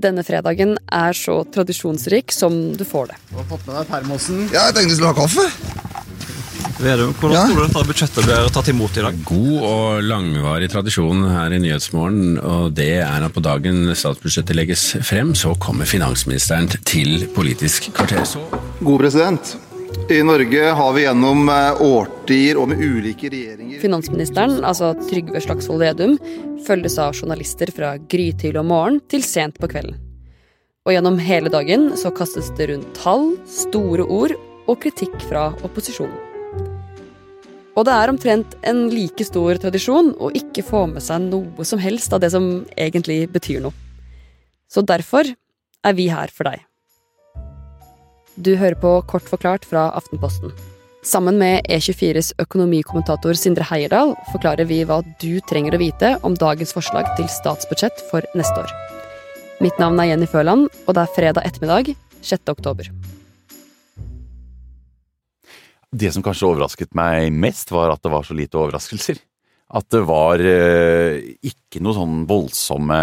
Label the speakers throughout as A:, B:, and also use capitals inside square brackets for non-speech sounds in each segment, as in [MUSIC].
A: Denne fredagen er så tradisjonsrik som du får det.
B: Du har fått med deg termosen.
C: Ja, jeg tenkte du skulle ha kaffe.
D: Vedum, hvordan
C: Ja.
D: tror du dette budsjettet blir tatt imot i dag?
E: God og langvarig tradisjon her i Nyhetsmorgen, og det er at på dagen statsbudsjettet legges frem, så kommer finansministeren til Politisk kvarter.
B: God president. I Norge har vi gjennom eh, årtier og med ulike regjeringer
A: Finansministeren, altså Trygve Slagsvold Vedum, følges av journalister fra grytidlig om morgenen til sent på kvelden. Og gjennom hele dagen så kastes det rundt tall, store ord og kritikk fra opposisjonen. Og det er omtrent en like stor tradisjon å ikke få med seg noe som helst av det som egentlig betyr noe. Så derfor er vi her for deg. Du hører på Kort forklart fra Aftenposten. Sammen med E24s økonomikommentator Sindre Heierdal forklarer vi hva du trenger å vite om dagens forslag til statsbudsjett for neste år. Mitt navn er Jenny Føland, og det er fredag ettermiddag 6. oktober.
F: Det som kanskje overrasket meg mest, var at det var så lite overraskelser. At det var eh, ikke noe sånn voldsomme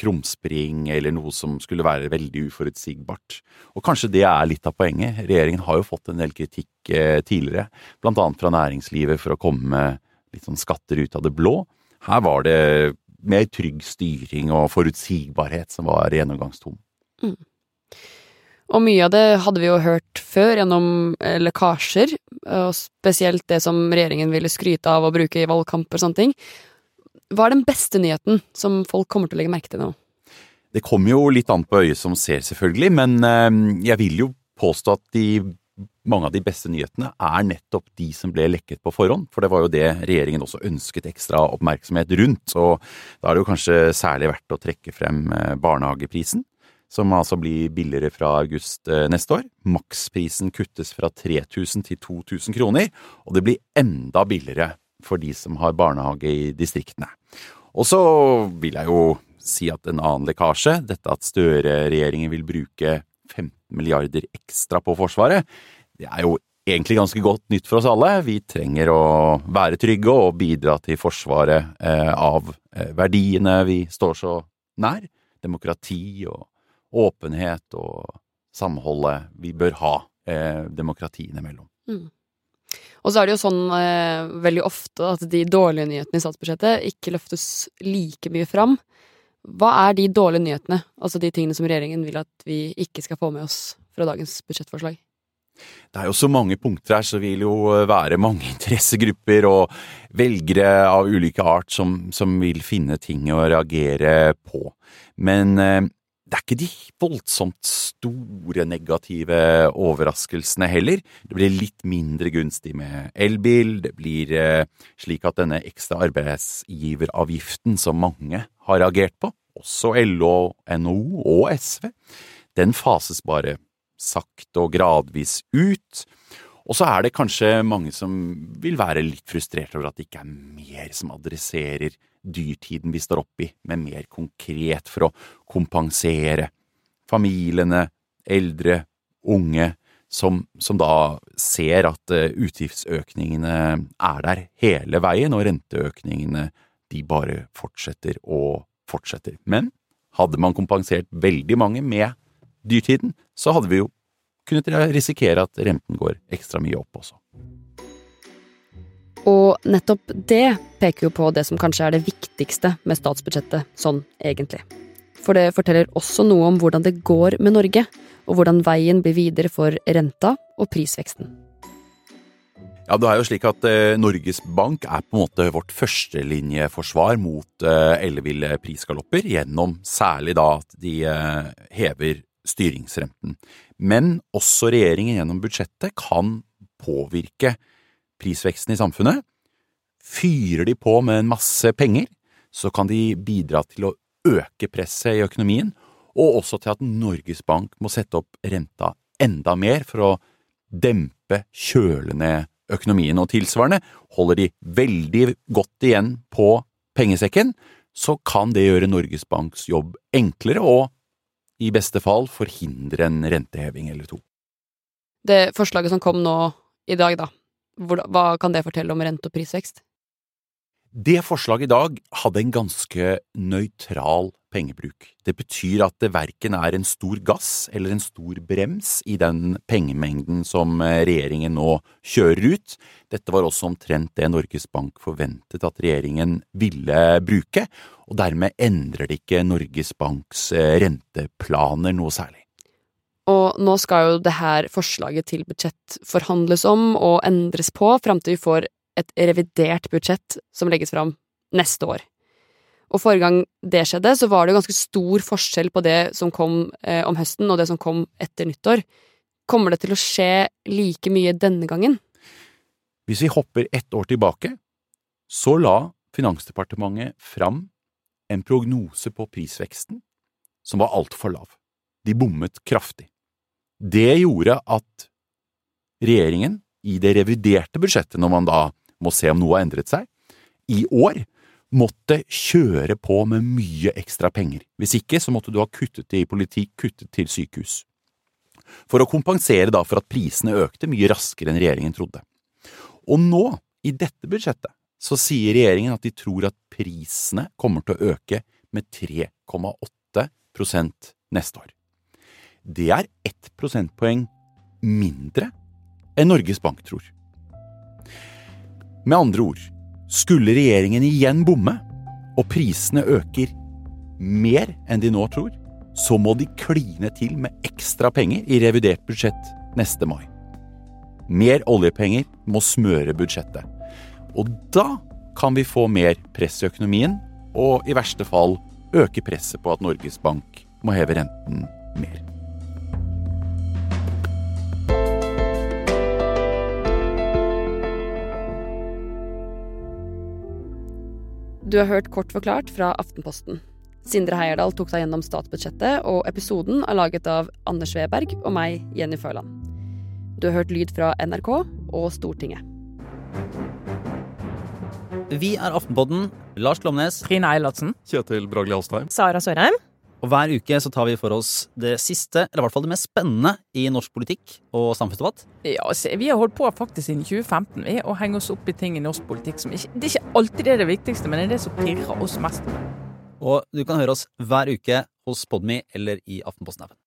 F: krumspring eller noe som skulle være veldig uforutsigbart. Og kanskje det er litt av poenget. Regjeringen har jo fått en del kritikk eh, tidligere, annet fra næringslivet for å komme med litt sånn skatter ut av det blå. Her var det mer trygg styring og forutsigbarhet som var gjennomgangstonen.
A: Og mye av det hadde vi jo hørt før gjennom eh, lekkasjer, og spesielt det som regjeringen ville skryte av å bruke i valgkamper og sånne ting. Hva er den beste nyheten som folk kommer til å legge merke til nå?
F: Det kommer jo litt an på øyet som ser, selvfølgelig, men eh, jeg vil jo påstå at de, mange av de beste nyhetene er nettopp de som ble lekket på forhånd. For det var jo det regjeringen også ønsket ekstra oppmerksomhet rundt. Og da er det jo kanskje særlig verdt å trekke frem eh, barnehageprisen. Som altså blir billigere fra august eh, neste år. Maksprisen kuttes fra 3000 til 2000 kroner, og det blir enda billigere for de som har barnehage i distriktene. Og så vil jeg jo si at en annen lekkasje, dette at Støre-regjeringen vil bruke 15 milliarder ekstra på Forsvaret, det er jo egentlig ganske godt nytt for oss alle. Vi trenger å være trygge og bidra til forsvaret eh, av eh, verdiene vi står så nær. Demokrati og åpenhet og samholdet vi bør ha eh, demokratiene imellom.
A: Og så er det jo sånn eh, veldig ofte at de dårlige nyhetene i statsbudsjettet ikke løftes like mye fram. Hva er de dårlige nyhetene, altså de tingene som regjeringen vil at vi ikke skal få med oss fra dagens budsjettforslag?
F: Det er jo så mange punkter her, så vil jo være mange [LAUGHS] interessegrupper og velgere av ulike art som, som vil finne ting å reagere på. Men eh, det er ikke de voldsomt store negative overraskelsene heller. Det blir litt mindre gunstig med elbil, det blir eh, slik at denne ekstra arbeidsgiveravgiften som mange har reagert på, også LO, NHO og SV, den fases bare sakte og gradvis ut. Og så er det kanskje mange som vil være litt frustrert over at det ikke er mer som adresserer dyrtiden vi står oppi, men mer konkret for å kompensere familiene, eldre, unge, som, som da ser at eh, utgiftsøkningene er der hele veien, og renteøkningene de bare fortsetter og fortsetter. Men hadde man kompensert veldig mange med dyrtiden, så hadde vi jo kunnet risikere at renten går ekstra mye opp også.
A: Og nettopp det peker jo på det som kanskje er det viktigste med statsbudsjettet, sånn egentlig. For det forteller også noe om hvordan det går med Norge, og hvordan veien blir videre for renta og prisveksten.
F: Ja, det er jo slik at eh, Norges Bank er på en måte vårt førstelinjeforsvar mot eh, elleville prisgalopper, gjennom særlig da at de eh, hever styringsrenten. Men også regjeringen gjennom budsjettet kan påvirke prisveksten i samfunnet. Fyrer de på med en masse penger, så kan de bidra til å øke presset i økonomien, og også til at Norges Bank må sette opp renta enda mer for å dempe, kjøle ned økonomien. Og tilsvarende, holder de veldig godt igjen på pengesekken, så kan det gjøre Norges Banks jobb enklere og i beste fall forhindre en renteheving eller to.
A: Det forslaget som kom nå i dag, da, hva kan det fortelle om rente- og prisvekst?
F: Det forslaget i dag hadde en ganske nøytral pengebruk. Det betyr at det verken er en stor gass eller en stor brems i den pengemengden som eh, regjeringen nå kjører ut. Dette var også omtrent det Norges Bank forventet at regjeringen ville bruke, og dermed endrer det ikke Norges Banks eh, renteplaner noe særlig.
A: Og nå skal jo det her forslaget til budsjett forhandles om og endres på fram til vi får et revidert budsjett som legges fram neste år. Og forrige gang det skjedde, så var det ganske stor forskjell på det som kom eh, om høsten, og det som kom etter nyttår. Kommer det til å skje like mye denne gangen?
F: Hvis vi hopper ett år tilbake, så la Finansdepartementet fram en prognose på prisveksten som var altfor lav. De bommet kraftig. Det gjorde at regjeringen, i det reviderte budsjettet, når man da må se om noe har endret seg, i år måtte kjøre på med mye ekstra penger. Hvis ikke så måtte du ha kuttet det i politikk, kuttet til sykehus. For å kompensere da for at prisene økte mye raskere enn regjeringen trodde. Og nå, i dette budsjettet, så sier regjeringen at de tror at prisene kommer til å øke med 3,8% neste år. Det er ett prosentpoeng mindre enn Norges Bank tror. Med andre ord, skulle regjeringen igjen bomme, og prisene øker mer enn de nå tror, så må de kline til med ekstra penger i revidert budsjett neste mai. Mer oljepenger må smøre budsjettet. Og da kan vi få mer press i økonomien, og i verste fall øke presset på at Norges Bank må heve renten mer.
A: Du har hørt Kort forklart fra Aftenposten. Sindre Heierdal tok deg gjennom statsbudsjettet, og episoden er laget av Anders Weberg og meg, Jenny Førland. Du har hørt lyd fra NRK og Stortinget.
C: Vi er Aftenpodden. Lars Klomnes.
G: Trine Eilertsen.
H: Kjetil Bragli Alstheim.
G: Sara Sørheim.
C: Og hver uke så tar vi for oss det siste, eller i hvert fall det mest spennende i norsk politikk og samfunnsdebatt.
G: Ja, se, Vi har holdt på faktisk siden 2015 vi, å henge oss opp i ting i norsk politikk som ikke Det er ikke alltid det er det viktigste, men det er det som pirrer oss mest.
C: Og du kan høre oss hver uke hos Podmy eller i Aftenposten-appen.